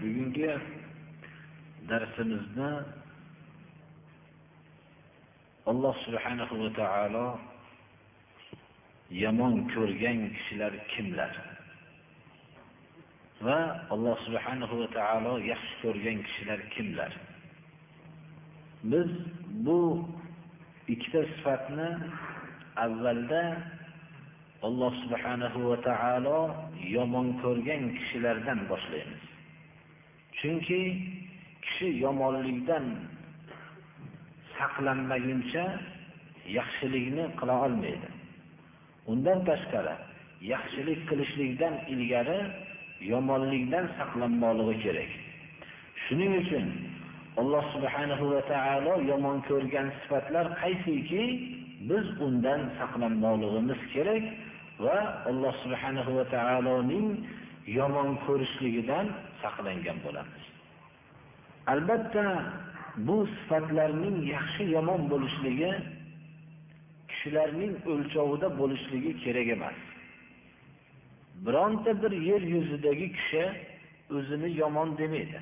Bugungi darsimizni alloh subhanahu va taolo yomon ko'rgan kishilar kimlar? Va alloh subhanahu va taolo yaxshi ko'rgan kishilar kimlar? Biz bu ikkita sifatni avvalda alloh subhanahu va taolo yomon ko'rgan kishilardan boshlaymiz. Chunki kishi yomonlikdan saqlanmaguncha yaxshilikni qila olmaydi. Undan tashqari yaxshilik qilishlikdan ilgari yomonlikdan saqlanmoqligi kerak. Shuning uchun alloh subhanahu va taolo yomon ko'rgan sifatlar qaysiki biz undan saqlanmoqligimiz kerak va alloh subhanahu va taoloning yomon ko'rishligidan saqlangan bo'lamiz. Albatta bu sifatlarning yaxshi yomon bo'lishligi kishilarning o'lchovida bo'lishligi kerak emas. Bironta bir yer yuzidagi kishi o'zini yomon demaydi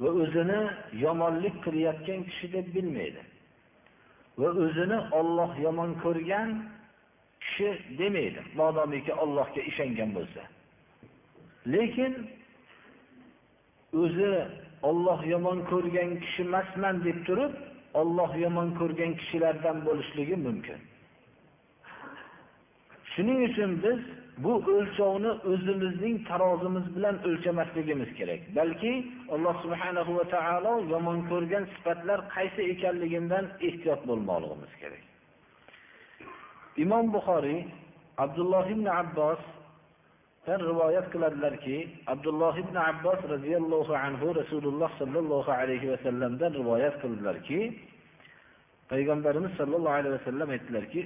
va o'zini yomonlik qilayotgan kishi deb bilmaydi va o'zini Alloh yomon ko'rgan kishi demaydi modomiki Allohga ishongan bo'lsa. Lekin o'zi Alloh yomon ko'rgan kishi emasman deb turib Alloh yomon ko'rgan kishilardan bo'lishligi mumkin. Shuning uchun biz bu o'lchovni o'zimizning tarozimiz bilan o'lchamasligimiz kerak. Balki alloh subhanahu va taolo yomon ko'rgan sifatlar qaysi ekanligidan ehtiyot bo'lmoqligimiz kerak. Imom buxoriy abdulloh ibn abbos rivoyat qiladilarki abdulloh ibn abbos roziyallohu anhu rasululloh sollallohu alayhi vasallamdan rivoyat qildilarki payg'ambarimiz sollallohu alayhi vasallam aytdilarki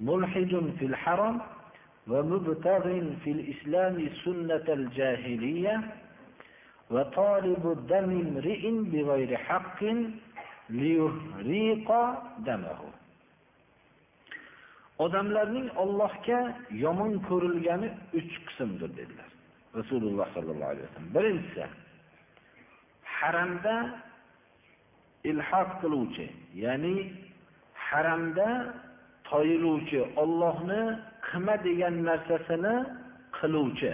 ملحد في الحرم ومبتغ في الإسلام سنة الجاهلية وطالب دم امرئ بغير حق ليهريق دمه odamlarning Allohga yomon ko'rilgani uch qismdir dedilar. Rasululloh sollallohu alayhi vasallam. Birinchisi haramda ilhoq qiluvchi ya'ni haramda toyiluvchi Allohni qilma degan narsasini qiluvchi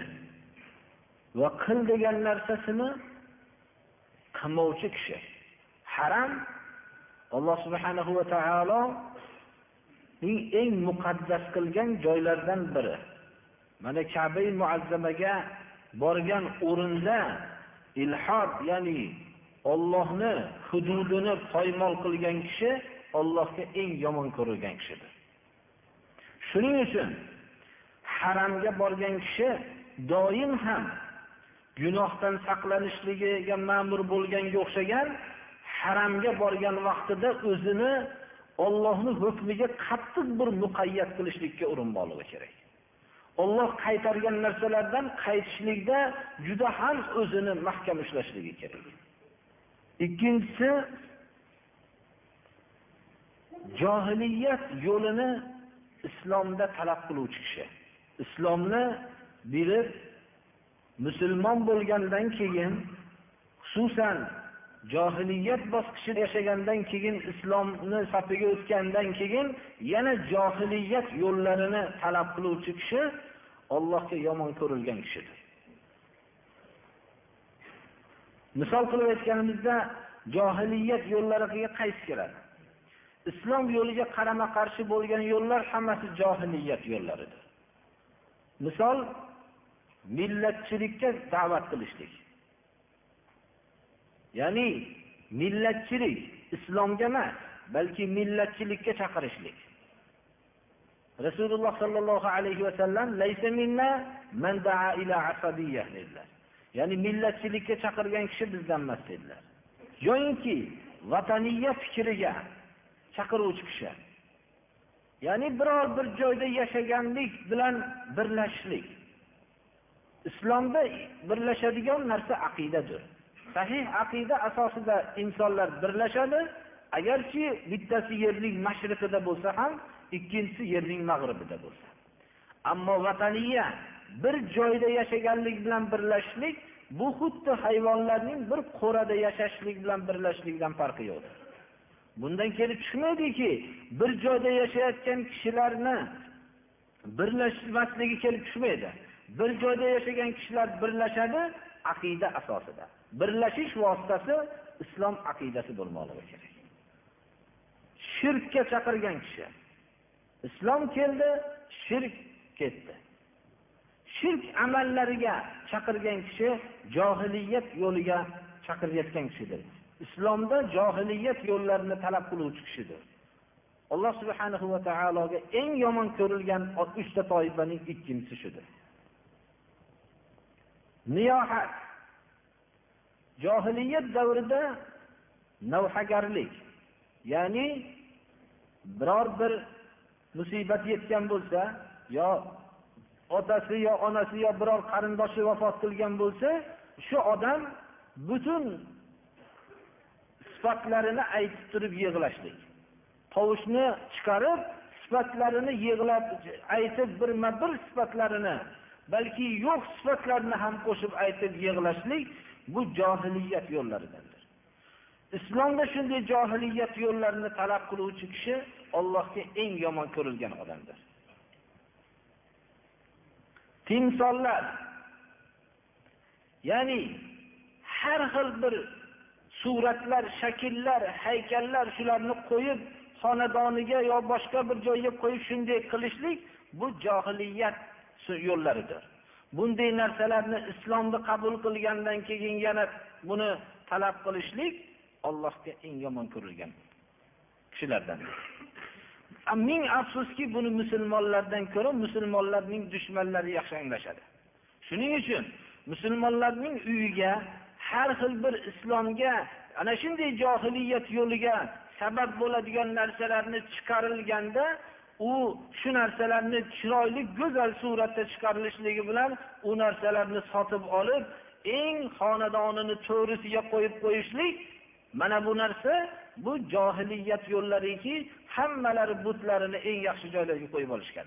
va qil degan narsasini qilmovchi kishi. Haram alloh subhanahu va taolo eng muqaddas qilgan joylardan biri. Mana kabai muazzamaga borgan o'rinda ilhod ya'ni Allohni hududini poymol qilgan kishi Allohga eng yomon ko'rilgan kishidir. Shuning uchun haramga borgan kishi doim ham gunohdan saqlanishligiga ma'mur bo'lganga o'xshagan haramga borgan vaqtida o'zini Allohning hukmiga qattiq bir muqayyat qilishlikka urinmoqligi kerak. Alloh qaytargan narsalardan qaytishlikda juda ham o'zini mahkam ushlashligi kerak. Ikkinchisi johiliyat yo'lini islomda talab qiluvchi kishi. Islomni bilib musulmon bo'lgandan keyin xususan johiliyat bosqichida yashagandan keyin islomni safiga o'tgandan keyin yana johiliyat yo'llarini talab qiluvchi kishi Allohga yomon ko'rilgan kishidir. Misol qilib aytganimizda johiliyat yo'llariga qaysi kiradi? Islom yo'liga qarama-qarshi bo'lgan yo'llar hammasi johiliyat yo'llaridir. Misol millatchilikka da'vat qilishlik. Ya'ni millatchilik islomga emas, balki millatchilikka chaqirishlik. rasululloh sollallohu alayhi vasallam laysa minna man daa ila asabiyya dedilar. Ya'ni millatchilikka chaqirgan kishi bizdan emas dedilar. Yoyinki vataniya fikriga chaqiruvchi kishi. Ya'ni biror bir joyda yashaganlik bilan birlashishlik islomda birlashadigan narsa aqidadir. Sahih aqida asosida insonlar birlashadi. Agarchi bittasi yerning mashriqida bo'lsa ham ikkinchisi yerning mag'ribida bo'lsa. Ammo vataniya bir joyda yashaganlik bilan birlashishlik bu xuddi hayvonlarning bir qo'rada yashashlik bilan birlashishlikdan farqi yo'qdir bundan kelib chiqmaydiki bir joyda yashayotgan kishilarni birlashmasligi kelib tushmaydi bir joyda yashagan kishilar birlashadi aqida asosida. Birlashish vositasi islom aqidasi bo'lmoqligi kerak. Shirkka chaqirgan kishi. Islom keldi shirk ketdi. Shirk amallariga chaqirgan kishi johiliyat yo'liga chaqirayotgan kishidir. Islomda johiliyat yo'llarini talab qiluvchi kishidir. Alloh subhanahu va taologa eng yomon ko'rilgan uchta toifaning ikkinchisi shudir niyohat johiliyat davrida navhagarlik ya'ni biror bir musibat yetgan bo'lsa yo otasi yo onasi yo biror qarindoshi vafot qilgan bo'lsa shu odam butun sifatlarini aytib turib yig'lashlik. Tovushni chiqarib sifatlarini yig'lab aytib birma bir sifatlarini balki yo'q sifatlarni ham qo'shib aytib yig'lashlik bu johiliyat yo'llaridandir. Islomda shunday johiliyat yo'llarini talab qiluvchi kishi Allohga eng yomon ko'rilgan odamdir. Timsollar ya'ni har xil bir suratlar shakllar haykallar shularni qo'yib xonadoniga yo boshqa bir joyga qo'yib shunday qilishlik bu johiliyat yo'llaridir. Bunday narsalarni islomni qabul qilgandan keyin yana buni talab qilishlik allohga eng yomon ko'rilgan kishilardan ming afsuski buni musulmonlardan ko'ra musulmonlarning dushmanlari yaxshi anglashadi. Shuning uchun musulmonlarning uyiga har xil bir islomga ana shunday johiliyat yo'liga sabab bo'ladigan narsalarni chiqarilganda u shu narsalarni chiroyli go'zal suratda chiqarilishligi bilan u narsalarni sotib olib eng xonadonini to'risiga qo'yib qo'yishlik. Mana bu narsa bu johiliyat yo'llariki hammalari butlarini eng yaxshi joylarga qo'yib olishgan.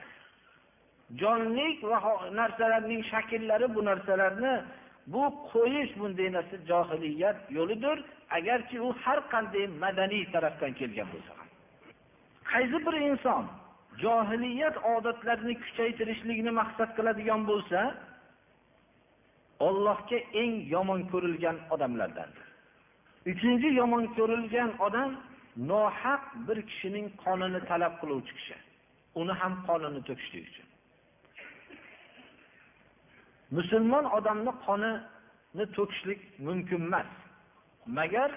Jonlik va narsalarning shakllari bu narsalarni bu qo'yish bunday narsa johiliyat yo'lidir. Agarchi u har qanday madaniy tarafdan kelgan bo'lsa ham. Qaysi bir inson johiliyat odatlarini kuchaytirishlikni maqsad qiladigan bo'lsa ollohga eng yomon ko'rilgan odamlardandir. Uchinchi yomon ko'rilgan odam nohaq bir kishining qonini talab qiluvchi kishi. Uni ham qonini to'kishlik uchun. Musulmon odamni qonini to'kishlik mumkin emas. Magar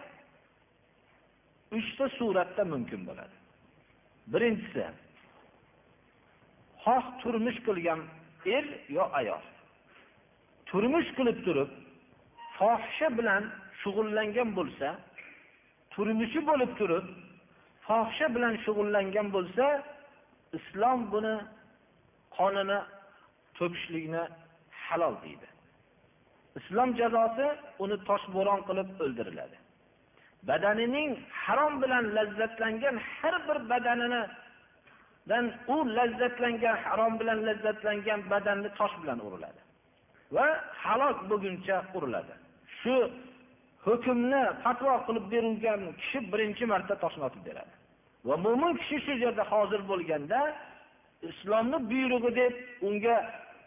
uchta suratda mumkin bo'ladi. Birinchisi xoh turmush qilgan er yo ayol. Turmush qilib turib fohisha bilan shug'ullangan bo'lsa turmushi bo'lib turib fohisha bilan shug'ullangan bo'lsa islom buni qonini to'kishlikni halol deydi. Islom jazosi uni toshbo'ron qilib o'ldiriladi. Badanining harom bilan lazzatlangan har bir badanini dan u lazzatlangan harom bilan lazzatlangan badanni tosh bilan uriladi. Va halok bo'lguncha uriladi. Shu hukmni fatvo qilib berilgan kishi birinchi marta toshni otib beradi. Va mo'min kishi shu yerda hozir bo'lganda islomni buyrug'i deb unga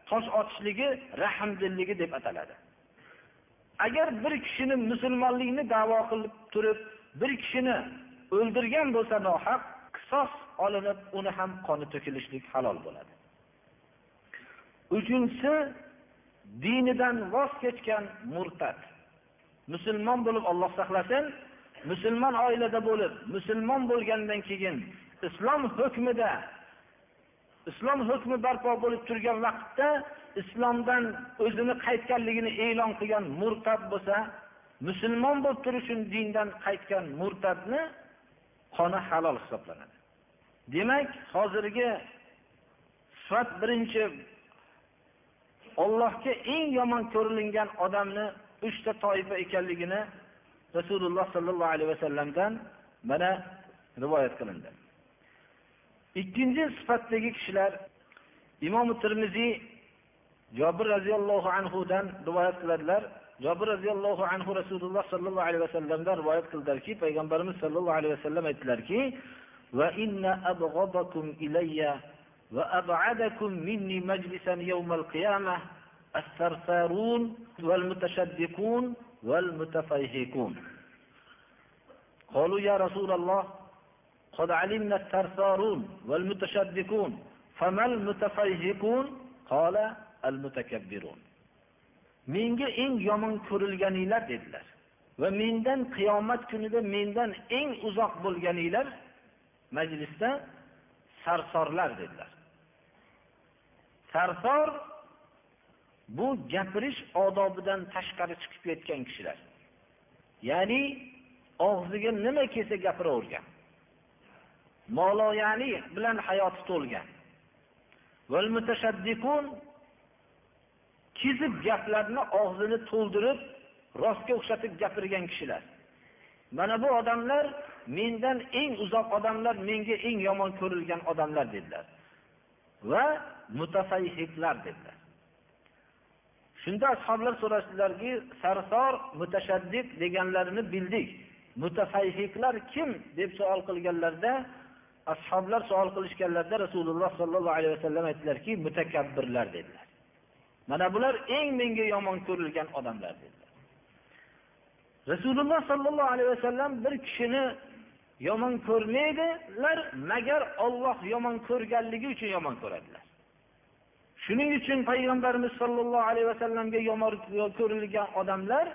tosh otishligi rahmdilligi deb ataladi. Agar bir kishini musulmonlikni davo qilib turib bir kishini o'ldirgan bo'lsa nohaq qisos olinib uni ham qoni to'kilishlik halol bo'ladi. Uchinchisi dinidan voz kechgan murtad. Musulmon bo'lib olloh saqlasin musulmon oilada bo'lib musulmon bo'lgandan keyin islom hukmida islom hukmi barpo bo'lib turgan vaqtda islomdan o'zini qaytganligini e'lon qilgan murtad bo'lsa musulmon bo'lib turish uchun dindan qaytgan murtadni qoni halol hisoblanadi. Demak hozirgi sifat birinchi ollohga eng yomon ko'rilingan odamni uchta toifa ekanligini rasululloh sollallohu alayhi vasallamdan mana rivoyat qilindi. Ikkinchi sifatdagi kishilar imom termiziy jobir roziyallohu anhudan rivoyat qiladilar. Jobir roziyallohu anhu rasululloh sollallohu alayhi vasallamdan rivoyat qildilarki payg'ambarimiz sollallohu alayhi vasallam aytdilarki وإن أبغضكم إلي وأبعدكم مني مجلسا يوم القيامة الثرثارون والمتشدقون والمتفيهقون قالوا يا رسول الله قد علمنا الثرثارون والمتشدقون فما المتفيهقون قال المتكبرون menga eng yomon ko'rilganinglar dedilar va mendan qiyomat kunida mendan eng uzoq bo'lganinglar majlisda sarsorlar dedilar. Sarsor bu gapirish odobidan tashqari chiqib ketgan kishilar. Ya'ni og'ziga nima kelsa gapiravergan. Moloyali bilan hayoti to'lgan. Kezib gaplarni og'zini to'ldirib rostga o'xshatib gapirgan kishilar. Mana bu odamlar mendan eng uzoq odamlar menga eng yomon ko'rilgan odamlar dedilar. Va mutafayhiklar dedilar. Shunda ashoblar so'rashdilarki sarsor mutashaddid deganlarini bildik. Mutafayhiklar kim? deb savol qilganlarida ashoblar savol qilishganlarida rasululloh sollallohu alayhi vasallam aytdilarki mutakabbirlar dedilar. Mana bular eng menga yomon ko'rilgan odamlar dedilar. Rasululloh sollallohu alayhi vasallam bir kishini yomon ko'rmaydilar magar olloh yomon ko'rganligi uchun yomon ko'radilar shuning uchun payg'ambarimiz sollallohu alayhi vasallamga yomon ko'rilgan odamlar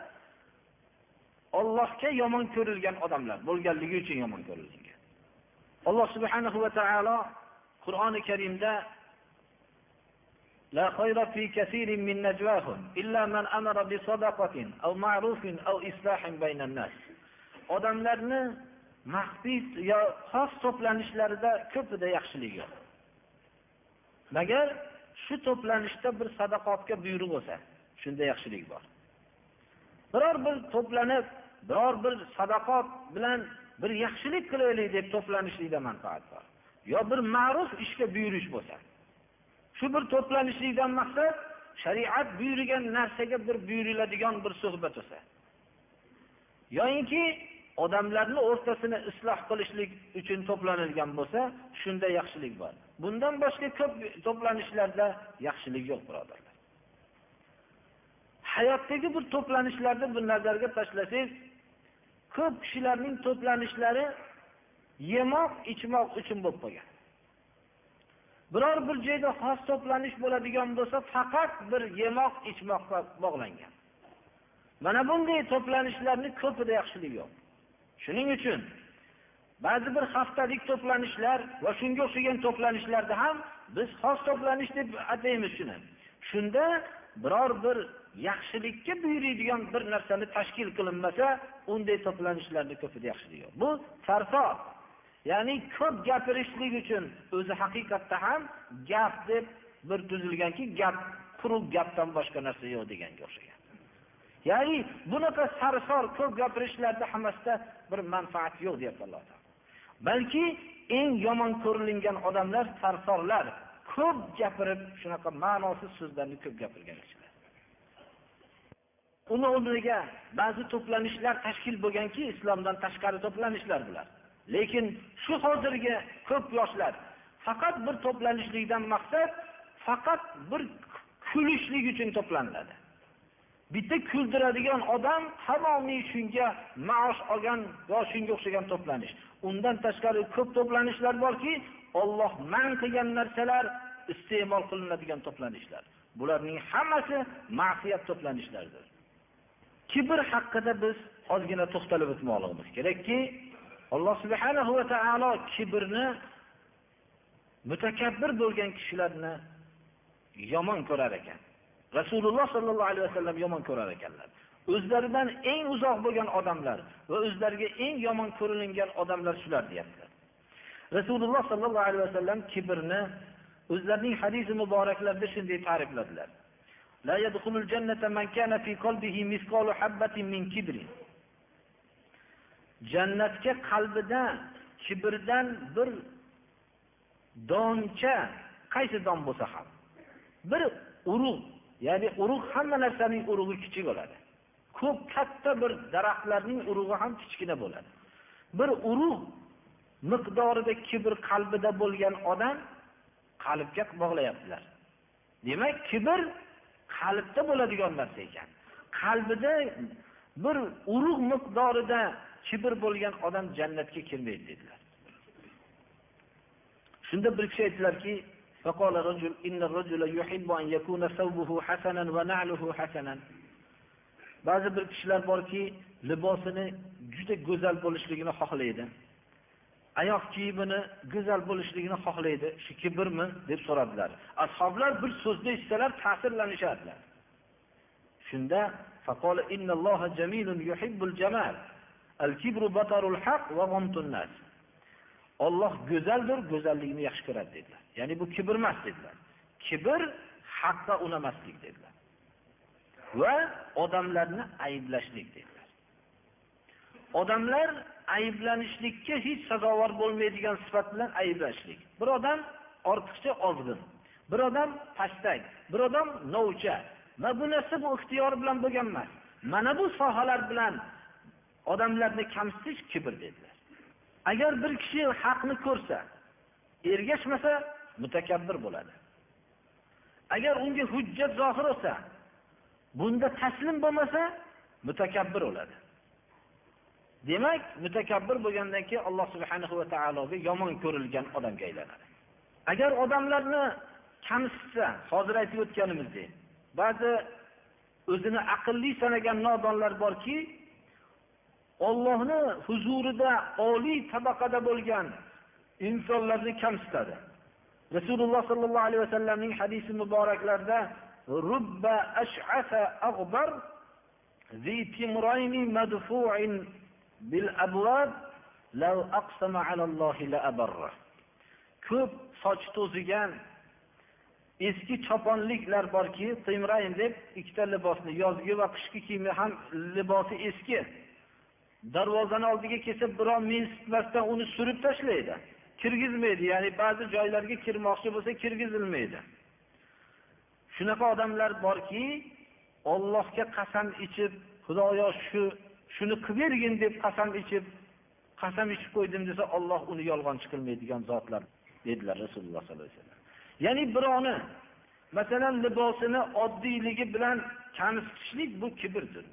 ollohga yomon ko'rilgan odamlar bo'lganligi uchun yomon ko'rilgan alloh subhanahu va taolo qur'oni karimda لا خير في كثير من نجواهم إلا من أمر بصدقة أو معروف أو إصلاح بين الناس odamlarni maxfiy yo xos to'planishlarida ko'pida yaxshilik yo'q. Magar shu to'planishda bir sadaqotga buyruq bo'lsa shunda yaxshilik bor. Biror bir to'planib biror bir sadaqot bilan bir yaxshilik qilaylik deb to'planishlikda manfaat bor. Yo bir ma'ruf ishga buyurish bo'lsa shu bir to'planishlikdan maqsad shariat buyurgan narsaga bir buyuriladigan bir suhbat bo'lsa yoyinki odamlarni o'rtasini isloh qilishlik uchun to'planilgan bo'lsa shunda yaxshilik bor. Bundan boshqa ko'p to'planishlarda yaxshilik yo'q birodarlar. Hayotdagi bir to'planishlarni bir nazarga tashlasangiz ko'p kishilarning to'planishlari yemoq ichmoq uchun bo'lib qolgan. Biror bir joyda xos to'planish bo'ladigan bo'lsa faqat bir yemoq ichmoqqa bog'langan. Mana bunday to'planishlarni ko'pida yaxshilik yo'q. Shuning uchun ba'zi bir haftalik to'planishlar va shunga o'xshagan to'planishlarda ham biz xos to'planish deb ataymiz shuni. Shunda biror bir yaxshilikka buyuriydigan bir narsani tashkil qilinmasa unday to'planishlarni ko'pida yaxshilik yo'q bu sarfo ya'ni ko'p gapirishlik uchun o'zi haqiqatda ham gap deb bir tuzilganki gap quruq gapdan boshqa narsa yo'q deganga o'xshagan. Ya'ni bunaqa sarsor ko'p gapirishlarni hammasida bir manfaat yo'q deyapti alloh taolo. Balki eng yomon ko'rilingan odamlar sarsorlar ko'p gapirib shunaqa ma'nosiz so'zlarni ko'p gapirgan kishilar uni o'rniga ba'zi to'planishlar tashkil bo'lganki islomdan tashqari to'planishlar bular. Lekin shu hozirgi ko'p yoshlar faqat bir to'planishlikdan maqsad faqat bir kulishlik uchun to'planiladi. Bitta kuldiradigan odam tamomiy shunga maosh olgan va shunga o'xshagan to'planish. Undan tashqari ko'p to'planishlar borki olloh man qilgan narsalar iste'mol qilinadigan to'planishlar. Bularning hammasi ma'siyat to'planishlaridir kibr haqida biz ozgina to'xtalib o'tmoqligimiz kerakki alloh subhanahu va taolo kibrni mutakabbir bo'lgan kishilarni yomon ko'rar ekan. rasululloh sollallohu alayhi vasallam yomon ko'rar ekanlar o'zlaridan eng uzoq bo'lgan odamlar va o'zlariga eng yomon ko'rilingan odamlar shular deyaptilar rasululloh sollallohu alayhi vasallam kibrni o'zlarining hadisi muboraklarida shunday ta'rifladilar لا يدخل الجنة من كان في قلبه مثقال حبة من كبر jannatga qalbida kibrdan bir doncha qaysi don bo'lsa ham bir urug' ya'ni urug' hamma narsaning urug'i kichik bo'ladi. Ko'p katta bir daraxtlarning urug'i ham kichkina bo'ladi. Bir urug' miqdorida kibr qalbida bo'lgan odam qalbga bog'layaptilar. Demak kibr qalbda bo'ladigan narsa ekan. Qalbida bir urug' miqdorida kibr bo'lgan odam jannatga kirmaydi dedilar. Shunda bir kishi aytdilarki فقال رجل إن الرجل يحب أن يكون ثوبه حسنا ونعله حسنا ba'zi bir kishilar borki libosini juda go'zal bo'lishligini xohlaydi oyoq kiyimini go'zal bo'lishligini xohlaydi shu kibrmi deb so'radilar ashoblar bir so'zni eshitsalar ta'sirlanishadilar shunda فقال إن الله جميل يحب الجمال الكبر بطر الحق وغمط الناس Alloh go'zaldir, go'zallikni yaxshi ko'radi dedilar. Ya'ni bu kibr emas dedilar. Kibr haqqa unamaslik dedilar. Va odamlarni ayblashlik dedilar. Odamlar ayblanishlikka hech sazovor bo'lmaydigan sifat bilan ayblashlik. Bir odam ortiqcha ozg'in, bir odam pastak, bir odam novcha. Va bu narsa bu ixtiyor bilan bo'lgan emas. Mana bu sohalar bilan odamlarni kamsitish kibr dedilar. Agar bir kishi haqni ko'rsa ergashmasa mutakabbir bo'ladi. Agar unga hujjat zohir bo'lsa bunda taslim bo'lmasa mutakabbir bo'ladi. Demak mutakabbir bo'lgandan keyin alloh subhanahu va taologa yomon ko'rilgan odamga aylanadi. Agar odamlarni kamsitsa hozir aytib o'tganimizdek ba'zi o'zini aqlli sanagan nodonlar borki ollohni huzurida oliy tabaqada bo'lgan insonlarni kamsitadi. Rasululloh sallallohu alayhi vasallamning hadisi muboraklarida rubba ash'asa aghbar zi timrayni madfu'in bil abwab law aqsama ala Alloh la abarra. Ko'p soch to'zigan eski choponliklar borki, timrayn deb ikkita libosni yozgi va qishki kiyimi ham libosi eski darvozani oldiga kelsa birov mensitmasdan uni surib tashlaydi. Kirgizmaydi ya'ni ba'zi joylarga kirmoqchi bo'lsa kirgizilmaydi. Shunaqa odamlar borki ollohga qasam ichib xudoyo shu shuni qilib bergin deb qasam ichib qasam ichib qo'ydim desa olloh uni yolg'onchi qilmaydigan zotlar dedilar rasululloh sollallohu alayhi vasallam. Ya'ni birovni masalan libosini oddiyligi bilan kamsitishlik bu kibrdir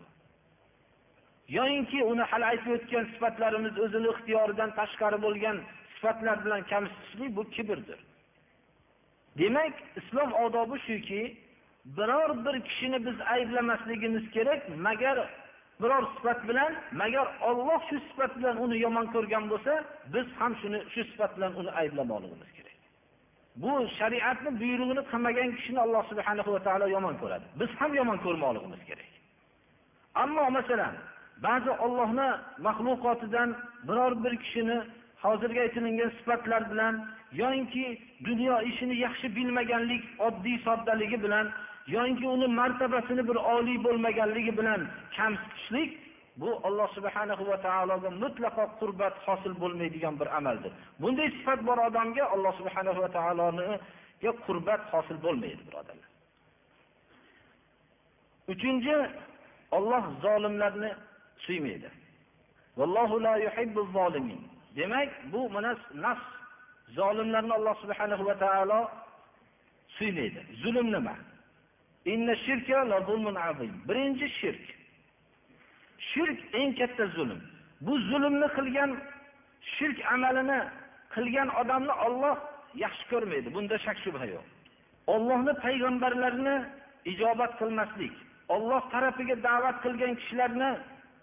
yoyinki uni hali aytib o'tgan sifatlarimiz o'zini ixtiyoridan tashqari bo'lgan sifatlar bilan kamsitishlik bu kibrdir demak islom odobi shuki biror bir kishini biz ayblamasligimiz kerak magar biror sifat bilan magar olloh shu sifat bilan uni yomon ko'rgan bo'lsa biz ham shuni shu sifat bilan uni ayblamoqligimiz kerak. Bu shariatni buyrug'ini qilmagan kishini alloh subhanahu va taolo yomon ko'radi. Biz ham yomon ko'rmoqligimiz kerak. Ammo masalan ba'zi ollohni maxluqotidan biror bir kishini hozirgi aytilingan sifatlar bilan yoinki dunyo ishini yaxshi bilmaganlik oddiy soddaligi bilan yoinki uni martabasini bir oliy bo'lmaganligi bilan kamsitishlik bu alloh subhanahu va taologa mutlaqo qurbat hosil bo'lmaydigan bir amaldir. Bunday sifat bor odamga alloh subhanahu va taoloniga qurbat hosil bo'lmaydi birodarlar. Uchinchi olloh zolimlarni suymaydi. La zolimin. Demak bu mana nafs zolimlarni alloh subhanahu va taolo suymaydi. Zulm nima inna azim. Birinchi shirk. Shirk eng katta zulm. Bu zulmni qilgan shirk amalini qilgan odamni Alloh yaxshi ko'rmaydi. Bunda shak shubha yo'q. Allohni payg'ambarlarini ijobat qilmaslik Alloh tarafiga da'vat qilgan kishilarni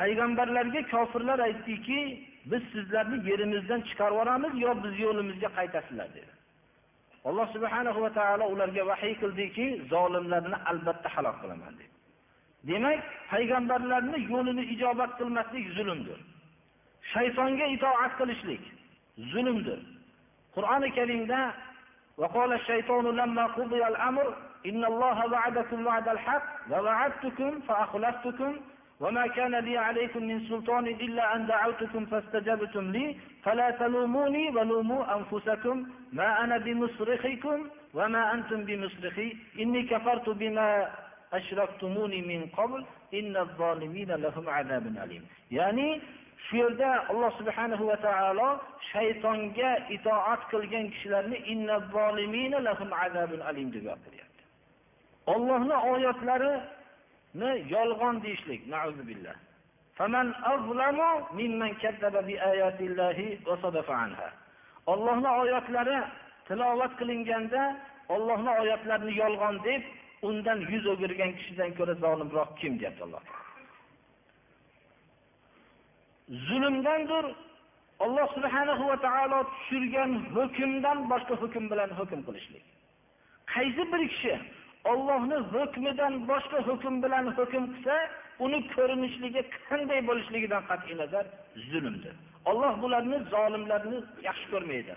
payg'ambarlarga kofirlar aytdiki biz sizlarni yerimizdan chiqarib yuboramiz yo biz yo'limizga qaytasizlar dedi alloh subhanahu va taolo ularga vahiy qildiki zolimlarni albatta halok qilaman dedi demak payg'ambarlarni yo'lini ijobat qilmaslik zulmdir shaytonga itoat qilishlik zulmdir qur'oni karimda وقال الشيطان لما قضي الأمر إن الله وعدكم وعد الحق ووعدتكم فأخلفتكم وما كان لي عليكم من سلطان إلا أن دعوتكم فاستجبتم لي فلا تلوموني ولوموا أنفسكم ما أنا بمصرخكم وما أنتم بمصرخي إني كفرت بما أشركتموني من قبل إن الظالمين لهم عذاب أليم يعني shu yerda alloh subhanahu va taolo shaytonga itoat qilgan kishilarni deb gapiryapti ollohni oyatlarini yolg'on deyishlik ollohni oyatlari tilovat qilinganda ollohni oyatlarini yolg'on deb undan yuz o'girgan kishidan ko'ra zolimroq kim deyapti alloh? Zulmdandir alloh subhanahu va taolo tushirgan hukmdan boshqa hukm bilan hukm qilishlik. Qaysi bir kishi ollohni hukmidan boshqa hukm bilan hukm qilsa uni ko'rinishligi qanday bo'lishligidan qat'iy nazar zulmdir. Olloh bularni zolimlarni yaxshi ko'rmaydi.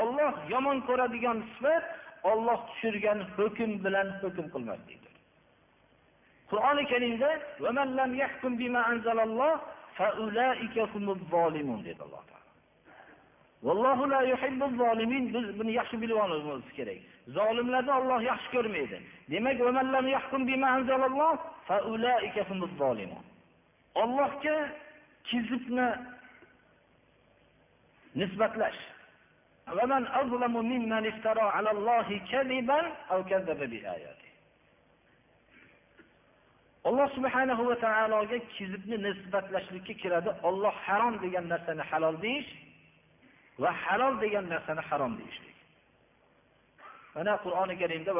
Olloh yomon ko'radigan sifat olloh tushirgan hukm bilan hukm qilmaslikdir. Qur'oni karimda dedi alloh taolo. Vallohu la biz buni yaxshi bilib olishimiz kerak. Zolimlarni olloh yaxshi ko'rmaydi. demak ollohga kizibni nisbatlash. alloh subhanahu va taologa kizibni nisbatlashlikka kiradi. Olloh harom degan narsani halol deyish va halol degan narsani harom deyishlik. Mana qur'oni karimda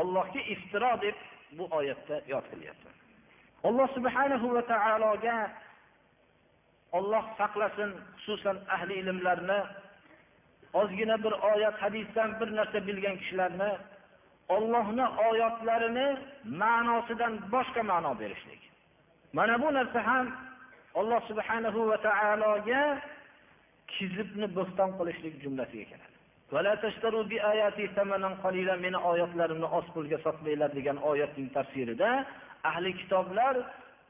ollohga iftiro deb bu oyatda yod qilyapti. Alloh subhanahu va taologa olloh saqlasin xususan ahli ilmlarni ozgina bir oyat hadisdan bir narsa bilgan kishilarni ollohni oyatlarini ma'nosidan boshqa ma'no berishlik. Mana bu narsa ham alloh subhanahu va taologa kizibni bo'xton qilishlik jumlasiga kiradi meni oyatlarimni oz pulga sotmanglar degan oyatning tafsirida ahli kitoblar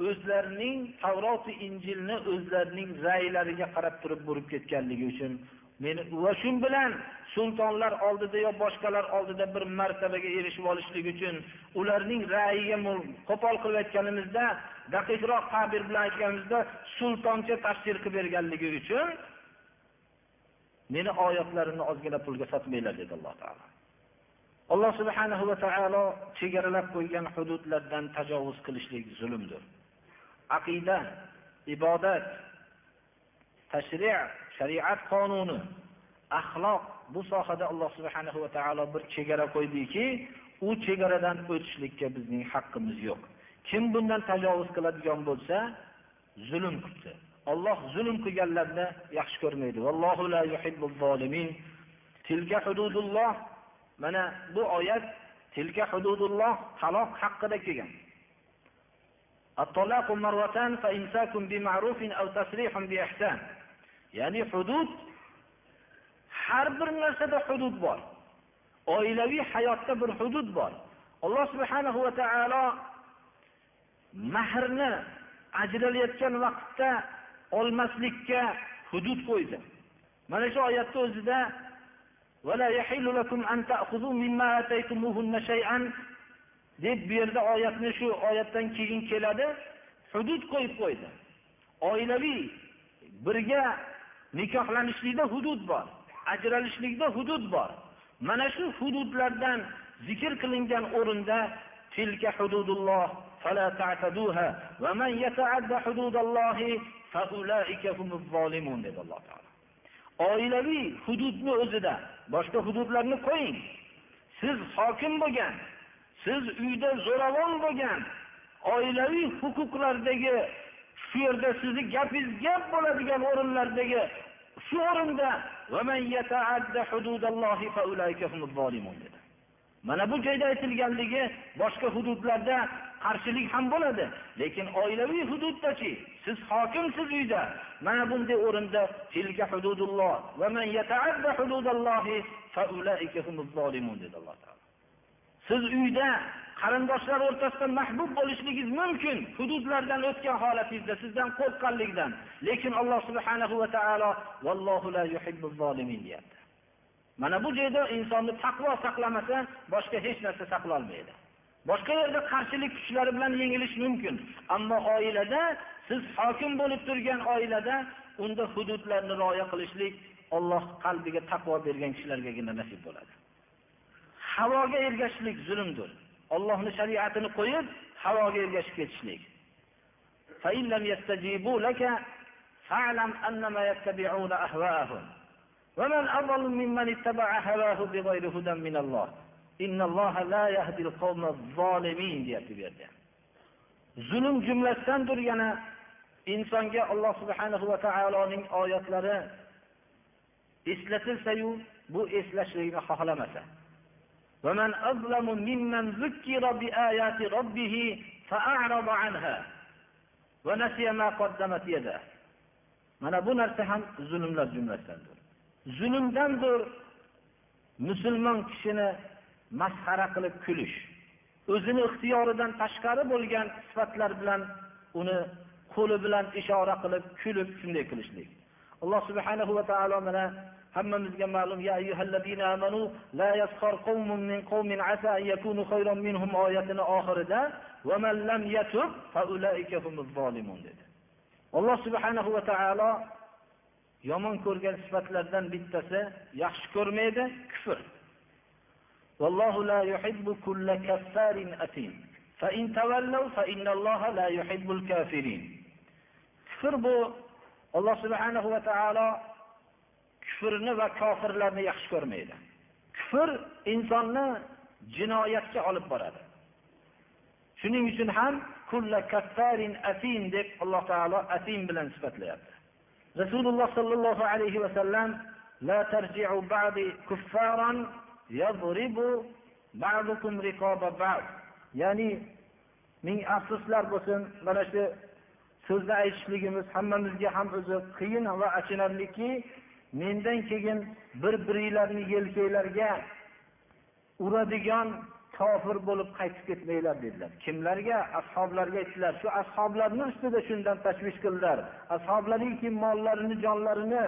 o'zlarining tavroti injilni o'zlarining raylariga qarab turib burib ketganligi uchun meni va shu bilan sultonlar oldida yo boshqalar oldida bir martabaga erishib olishlik uchun ularning ra'yiga qo'pol qilib aytganimizda daqiqroq ta'bir bilan aytganimizda sultoncha tafsir qilib berganligi uchun meni oyatlarimni ozgina pulga sotmanglar dedi alloh taolo. Alloh subhanahu va taolo chegaralab qo'ygan hududlardan tajovuz qilishlik zulmdir. Aqida ibodat tashri shariat qonuni axloq bu sohada alloh subhanahu va taolo bir chegara qo'ydiki u chegaradan o'tishlikka bizning haqqimiz yo'q kim bundan tajovuz qiladigan bo'lsa zulm qildi olloh zulm qilganlarni yaxshi ko'rmaydi vallohu la yuhibbul zolimin tilka hududulloh mana bu oyat tilka hududulloh taloq haqida kelgan الطلاق مرتان فإمساك بمعروف أو تسريح بإحسان ya'ni hudud har bir narsada hudud bor. Oilaviy hayotda bir hudud bor. Alloh subhanahu va taolo mahrni ajralayotgan vaqtda olmaslikka hudud qo'ydi. Mana shu oyatni o'zida deb bu yerda oyatni shu oyatdan keyin keladi. Hudud qo'yib qo'ydi. Oilaviy birga nikohlanishlikda hudud bor ajralishlikda hudud bor mana shu hududlardan zikr qilingan o'rinda tilka hududulloh فلا تعتدوها ومن يتعد حدود الله فأولئك هم الظالمون dedi Alloh taolo. Oilaviy hududni o'zida boshqa hududlarni qo'ying. Siz hokim bo'lgan, siz uyda zo'ravon bo'lgan, oilaviy huquqlardagi shu yerda sizni gapingiz gap bo'ladigan o'rinlardagi shu o'rinda dedi. Mana bu joyda aytilganligi boshqa hududlarda qarshilik ham bo'ladi lekin oilaviy hududdachi siz hokimsiz uyda mana bunday o'rinda tilka hududulloh va man fa zolimun dedi Alloh taolo siz uyda qarindoshlar o'rtasida mahbub bo'lishligingiz mumkin. Hududlardan o'tgan holatingizda sizdan qo'rqqanlikdan. Lekin alloh subhanahu va taolo vallohu la yuhibbu zolimin deyapti. Mana bu joyda insonni taqvo saqlamasa boshqa hech narsa saqlolmaydi. Boshqa yerda qarshilik kuchlari bilan yengilish mumkin. Ammo oilada siz hokim bo'lib turgan oilada unda hududlarni rioya qilishlik olloh qalbiga taqvo bergan kishilargagina nasib bo'ladi. Havoga ergashishlik zulmdir. Allohni shariatini qo'yib, havoga ergashib ketishlik. Fa in lam yastajibu laka fa'lam annama yattabi'una ahwa'ahum. Wa man adallu mimman ittaba'a hawahu bighayri hudan min Alloh. Innalloha la yahdil qawma zolimin deyapti bu yerda. Zulm jumlasidandir yana insonga Alloh subhanahu va taoloning oyatlari eslatilsa-yu, bu eslashlikni xohlamasa. ومن أظلم ممن ذكر بآيات ربه فأعرض عنها ونسي ما قدمت يده mana bu narsa ham zulmlar jumlasidandir zulmdandir musulmon kishini masxara qilib kulish o'zini ixtiyoridan tashqari bo'lgan sifatlar bilan uni qo'li bilan ishora qilib kulib shunday qilishlik alloh subhanahu va taolo mana hammamizga ma'lum ya ayyuhallazina amanu la yaskhar qawmun min qawmin asa an yakunu khayran minhum oyatini oxirida va man lam yatub fa ulaika humuz zolimun dedi alloh subhanahu va taolo yomon ko'rgan sifatlardan bittasi yaxshi ko'rmaydi kufr والله لا يحب كل كفار أثيم فإن تولوا فإن الله لا يحب الكافرين kufr bu alloh subhanahu va taolo kufrni va kofirlarni yaxshi ko'rmaydi. Kufr insonni jinoyatga olib boradi. Shuning uchun ham kulla kaffarin asim deb alloh taolo asim bilan sifatlayapti. Rasululloh sollallohu alayhi vasallam la tarji'u ba'di kuffaran ya'ni ming afsuslar bo'lsin mana shu so'zni aytishligimiz hammamizga ham o'zi qiyin va achinarliki mendan keyin bir biringlarni yelkanglarga uradigan kofir bo'lib qaytib ketmanglar dedilar. Kimlarga? Ashoblarga aytdilar shu ashoblarni ustida shundan tashvish qildilar ashoblariki mollarini jonlarini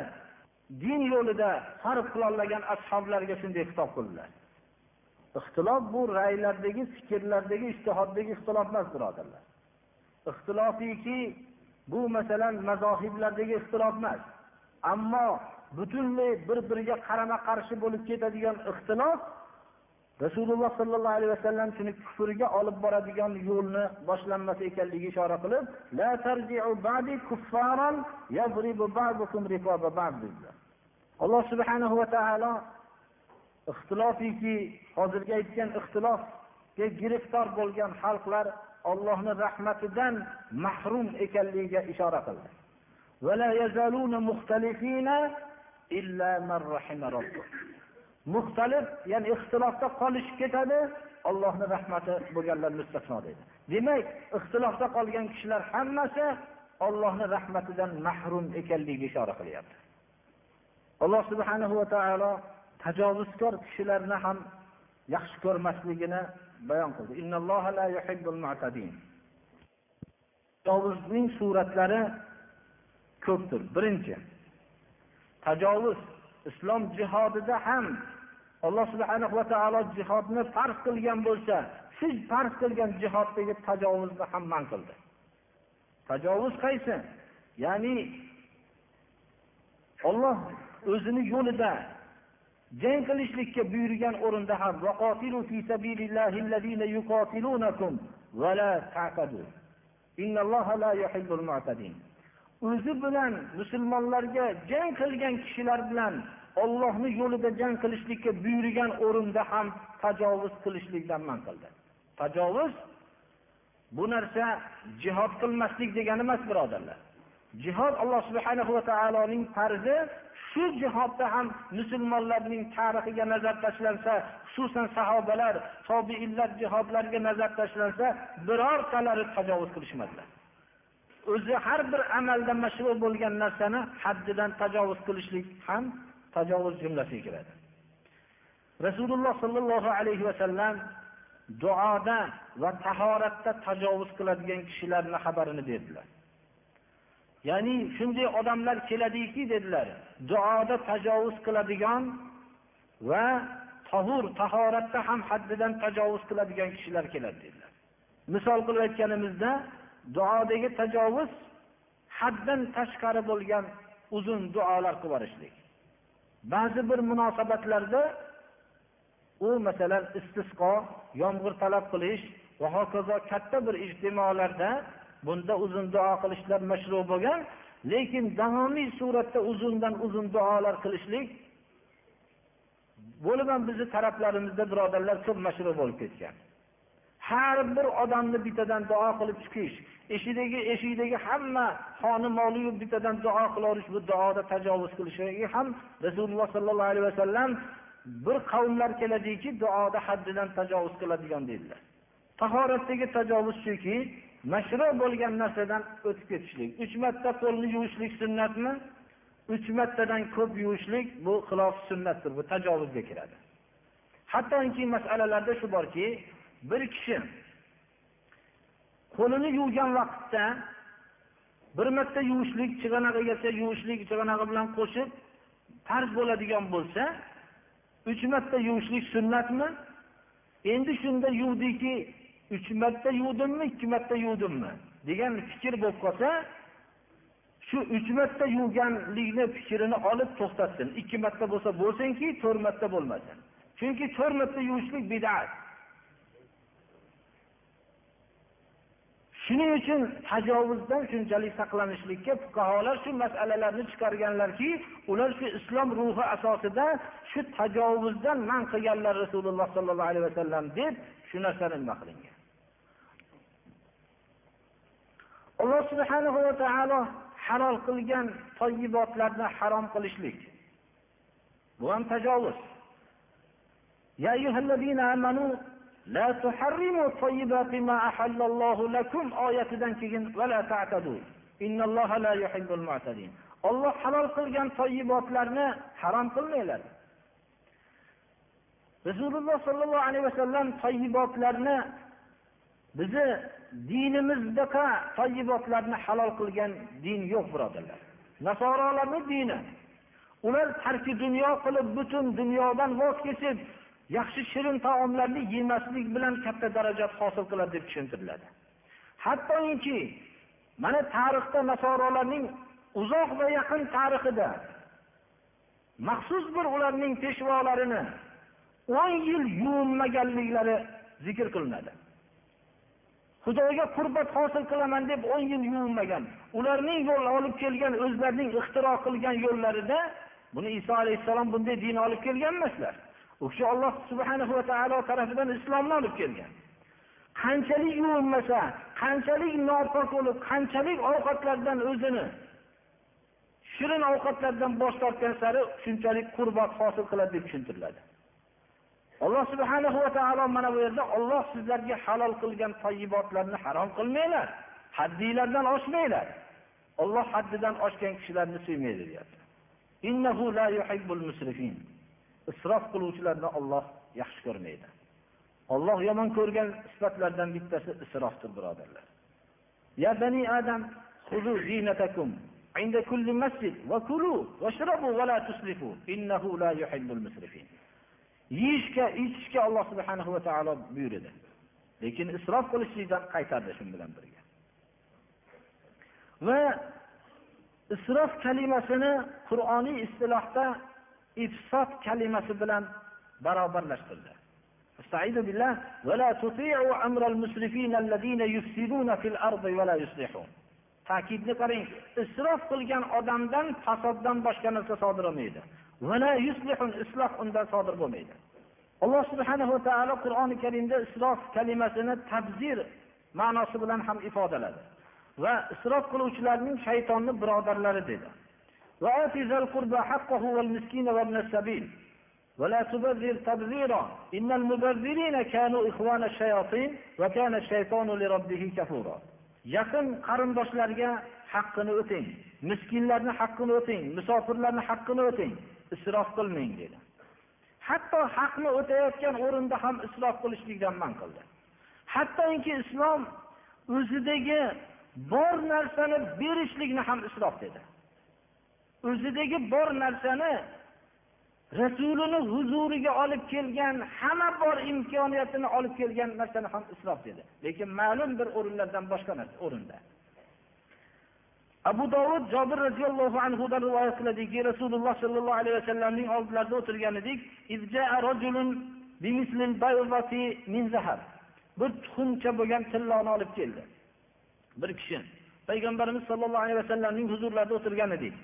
din yo'lida sarf qilolmagan ashoblarga shunday xitob qildilar. Ixtilof bu raylardagi fikrlardagi ishtihoddagi ixtilof emas birodarlar. Ixtilofiki bu masalan mazohiblardagi ixtilof emas. Ammo butunlay bir biriga qarama qarshi bo'lib ketadigan ixtilof rasululloh sollallohu alayhi vasallam shuni kufrga olib boradigan yo'lni boshlanmasi ekanligiga ishora qilib alloh subhanahu va taolo ixtilofiki hozirgi aytgan ixtilofga giriftor bo'lgan xalqlar ollohni rahmatidan mahrum ekanligiga ishora qildi. Muxtalif ya'ni ixtilofda qolishib ketadi Allohning rahmati bo'lganlar mustasno deydi. Demak ixtilofda qolgan kishilar hammasi ollohni rahmatidan mahrum ekanligiga ishora qilyapti. Alloh subhanahu va taolo tajovuzkor kishilarni ham yaxshi ko'rmasligini bayon qildi. Tajovuzning suratlari ko'pdir. Birinchi tajovuz islom jihodida ham alloh subhana va taolo jihodni farz qilgan bo'lsa siz farz qilgan jihoddagi tajovuzni ham man qildi. Tajovuz qaysi? Ya'ni olloh o'zini yo'lida jang qilishlikka buyurgan o'rinda ham o'zi bilan musulmonlarga jang qilgan kishilar bilan ollohni yo'lida jang qilishlikka buyurgan o'rinda ham tajovuz qilishlikdan man qildi. Tajovuz bu narsa jihod qilmaslik degani emas birodarlar. Jihod alloh subhanahu va taoloning farzi shu jihodda ham musulmonlarning tarixiga nazar tashlansa xususan sahobalar tobiinlar jihodlariga nazar tashlansa birortalari tajovuz qilishmadilar. O'zi har bir amalda mashru bo'lgan narsani haddidan tajovuz qilishlik ham tajovuz jumlasiga kiradi. Rasululloh sollallohu alayhi vasallam duoda va tahoratda tajovuz qiladigan kishilarni xabarini berdilar. Ya'ni shunday odamlar keladiki dedilar duoda tajovuz qiladigan va tahur tahoratda ham haddidan tajovuz qiladigan kishilar keladi dedilar. Misol qilib aytganimizda duodagi tajovuz haddan tashqari bo'lgan uzun duolar qilib yuborishlik. Ba'zi bir munosabatlarda u masalan istisqo yomg'ir talab qilish va hokazo katta bir ijtimolarda bunda uzun duo qilishlar mashru bo'lgan lekin davomiy suratda uzundan uzun duolar qilishlik bo'lib ham bizni taraflarimizda birodarlar ko'p mashru bo'lib ketgan. Har bir odamni bittadan duo qilib chiqish eshidagi eshikdagi hamma xoni moliyu bittadan duo qilaverish bu duoda tajovuz qilishligi ham rasululloh sollallohu alayhi vasallam bir qavmlar keladiki duoda haddidan tajovuz qiladigan dedilar. Tahoratdagi tajovuz shuki mashru bo'lgan narsadan o'tib ketishlik uch marta qo'lni yuvishlik sunnatmi? Uch martadan ko'p yuvishlik bu xilof sunnatdir bu tajovuzga kiradi. Hattoki masalalarda shu borki bir kishi qo'lini yuvgan vaqtda bir marta yuvishlik chig'anog'igacha yuvishlik chig'anog'i bilan qo'shib farz bo'ladigan bo'lsa uch marta yuvishlik sunnatmi? Endi shunda yuvdiki uch marta yuvdimmi ikki marta yuvdimmi? degan fikr bo'lib qolsa shu uch marta yuvganlikni fikrini olib to'xtatsin. Ikki marta bo'lsa bo'lsinki to'rt marta bo'lmasin. Chunki to'rt marta yuvishlik bidat. Shuning uchun tajovuzdan shunchalik saqlanishlikka fuqarolar shu masalalarni chiqarganlarki ular shu islom ruhi asosida shu tajovuzdan man qilganlar rasululloh sollallohu alayhi vasallam deb shu narsani nima qilingan? Alloh subhanahu va taolo halol qilgan toyibotlarni harom qilishlik. Bu ham tajovuz. La tuharrimu ma lakum oyatidan keyin va la ta'tadu. Innalloha la yuhibbul mu'tadin. Alloh halol qilgan toyibotlarni harom qilmanglar. Rasululloh sollallohu alayhi vasallam toyibotlarni bizni dinimizdaqa toyibotlarni halol qilgan din yo'q, birodarlar. Nasorolarning dini ular tarki dunyo qilib butun dunyodan voz kechib yaxshi shirin taomlarni yemaslik bilan katta darajat hosil qiladi deb tushuntiriladi. Hattoki mana tarixda nasorolarning uzoq va yaqin tarixida maxsus bir ularning peshvolarini o'n yil yuvinmaganliklari zikr qilinadi. Xudoga qurbat hosil qilaman deb o'n yil yuvinmagan ularning yo'l olib kelgan o'zlarining ixtiro qilgan yo'llarida buni iso alayhissalom bunday din olib kelgan emaslar. U kishi olloh subhanahu va taolo tarafidan islomni olib kelgan. Qanchalik yuvinmasa qanchalik nopok bo'lib qanchalik ovqatlardan o'zini shirin ovqatlardan bosh tortgan sari shunchalik qurbat hosil qiladi deb tushuntiriladi. Alloh subhanahu va taolo mana bu yerda olloh sizlarga halol qilgan toyibotlarni harom qilmanglar haddinglardan oshmanglar. Olloh haddidan oshgan kishilarni suymaydi deyapti. isrof qiluvchilarni Alloh yaxshi ko'rmaydi. Alloh yomon ko'rgan sifatlardan bittasi isrofdir, birodarlar. Ya bani Adam, khuzu zinatakum inda kulli masjid va kulu washrabu va la tusrifu innahu la yuhibbul musrifin. Yeyishga, ichishga Alloh subhanahu va taolo buyurdi. Lekin isrof qilishlikdan qaytardi shun bilan birga. Va isrof kalimasini Qur'oniy istilohda ifsod kalimasi bilan barobarlashtirdi استعيذ بالله ولا تطيعوا امر المسرفين الذين يفسدون في الارض ولا يصلحون ta'kidni qarang isrof qilgan odamdan fasoddan boshqa narsa sodir bo'lmaydi isloh undan sodir bo'lmaydi alloh subhanahu va taolo qur'oni karimda isrof kalimasini tabzir ma'nosi bilan ham ifodaladi va isrof qiluvchilarning shaytonni birodarlari dedi ولا تبذر تبذيرا إن المبذرين كانوا إخوان الشياطين وكان الشيطان لربه كفورا yaqin qarindoshlarga haqqini o'ting miskinlarni haqqini o'ting musofirlarni haqqini o'ting isrof qilmang dedi hatto haqni o'tayotgan o'rinda ham isrof qilishlikdan man qildi hattoki islom o'zidagi bor narsani berishlikni ham isrof dedi o'zidagi bor narsani rasulini huzuriga olib kelgan hamma bor imkoniyatini olib kelgan narsani ham isrof dedi. Lekin ma'lum bir o'rinlardan boshqa narsa o'rinda. Abu dovud jobir roziyallohu anhudan rivoyat qiladiki rasululloh sollallohu alayhi vasallamning oldilarida o'tirgan edik bir tuxumcha bo'lgan tilloni olib keldi. Bir kishi. Payg'ambarimiz sollallohu alayhi vasallamning huzurlarida o'tirgan edik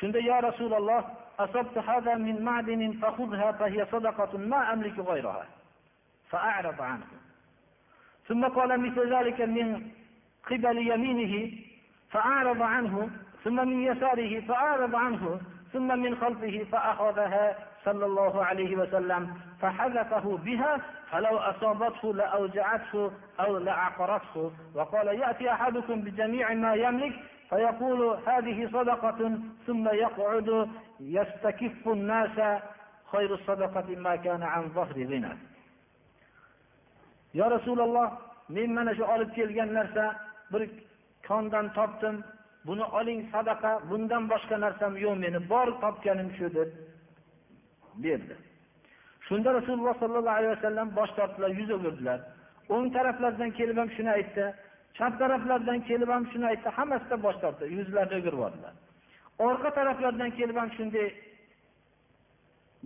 shunda yo rasululloh أصبت هذا من معدن فخذها فهي صدقة ما أملك غيرها. فأعرض عنه. ثم قال مثل ذلك من قبل يمينه فأعرض عنه. ثم من يساره فأعرض عنه. ثم من خلفه فأخذها صلى الله عليه وسلم فحذفه بها فلو أصابته لأوجعته أو لعقرته وقال يأتي أحدكم بجميع ما يملك فيقول هذه صدقة ثم يقعد يستكف الناس خير الصدقة ما كان عن ظهر غنى يا رسول الله men mana shu olib kelgan narsa bir kondan topdim buni oling sadaqa bundan boshqa narsam yo'q meni bor topganim shu deb berdi shunda rasululloh sollallohu alayhi vasallam bosh tortdilar yuz o'girdilar o'ng taraflaridan kelib ham shuni aytdi chap taraflaridan kelib ham shuni aytdi hammasidan bosh tortdi yuzlarini o'girib yubordilar orqa taraflardan kelib ham shunday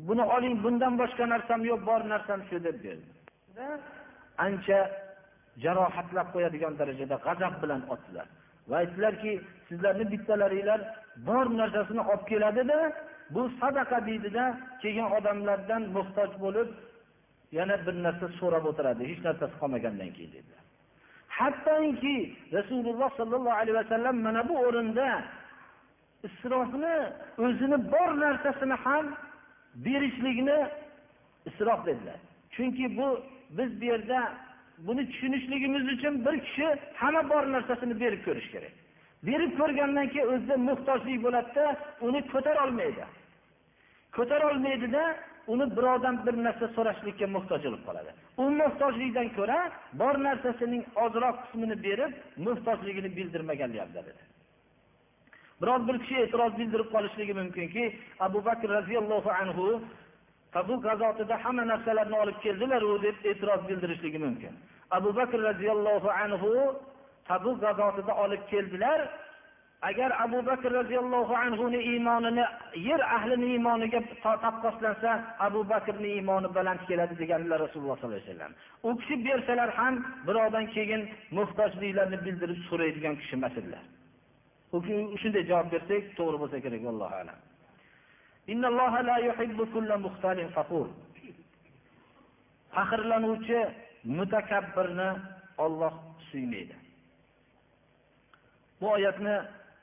buni oling bundan boshqa narsam yo'q bor narsam shu deb berdi. Ancha jarohatlab qo'yadigan darajada g'azab bilan otdilar. Va aytdilarki sizlarni bittalaringlar bor narsasini olib keladida bu sadaqa deydida kelgan odamlardan muhtoj bo'lib yana bir narsa so'rab o'tiradi hech narsasi qolmagandan keyin dedilar hattoki rasululloh sollallohu alayhi vasallam mana bu o'rinda isrofni o'zini bor narsasini ham berishlikni isrof dedilar. Chunki bu biz bu yerda buni tushunishligimiz uchun bir kishi hamma bor narsasini berib ko'rish kerak. Berib ko'rgandan keyin o'zida muhtojlik bo'ladida uni ko'tarolmaydi ko'tarolmaydida uni birovdan bir narsa so'rashlikka muhtoj bo'lib qoladi. U muhtojlikdan ko'ra bor narsasining ozroq qismini berib muhtojligini bildirmagan deyaptilar biroz bir kishi e'tiroz bildirib qolishligi mumkinki abu bakr roziyallohu anhu tabuk g'azotida hamma narsalarni olib keldilaru deb e'tiroz bildirishligi mumkin. Abu bakr roziyallohu anhu tabuk g'azotida olib keldilar agar abu bakr roziyallohu anhuni iymonini yer ahlini iymoniga taqqoslansa abu bakrni iymoni baland keladi deganlar rasululloh sollallohu alayhi vasallam. U kishi bersalar ham birovdan keyin muhtojliklarni bildirib so'raydigan kishi emas edilar. Shunday javob bersak to'g'ri bo'lsa kerak allohu alam. Faxrlanuvchi mutakabbirni olloh suymaydi. Bu oyatni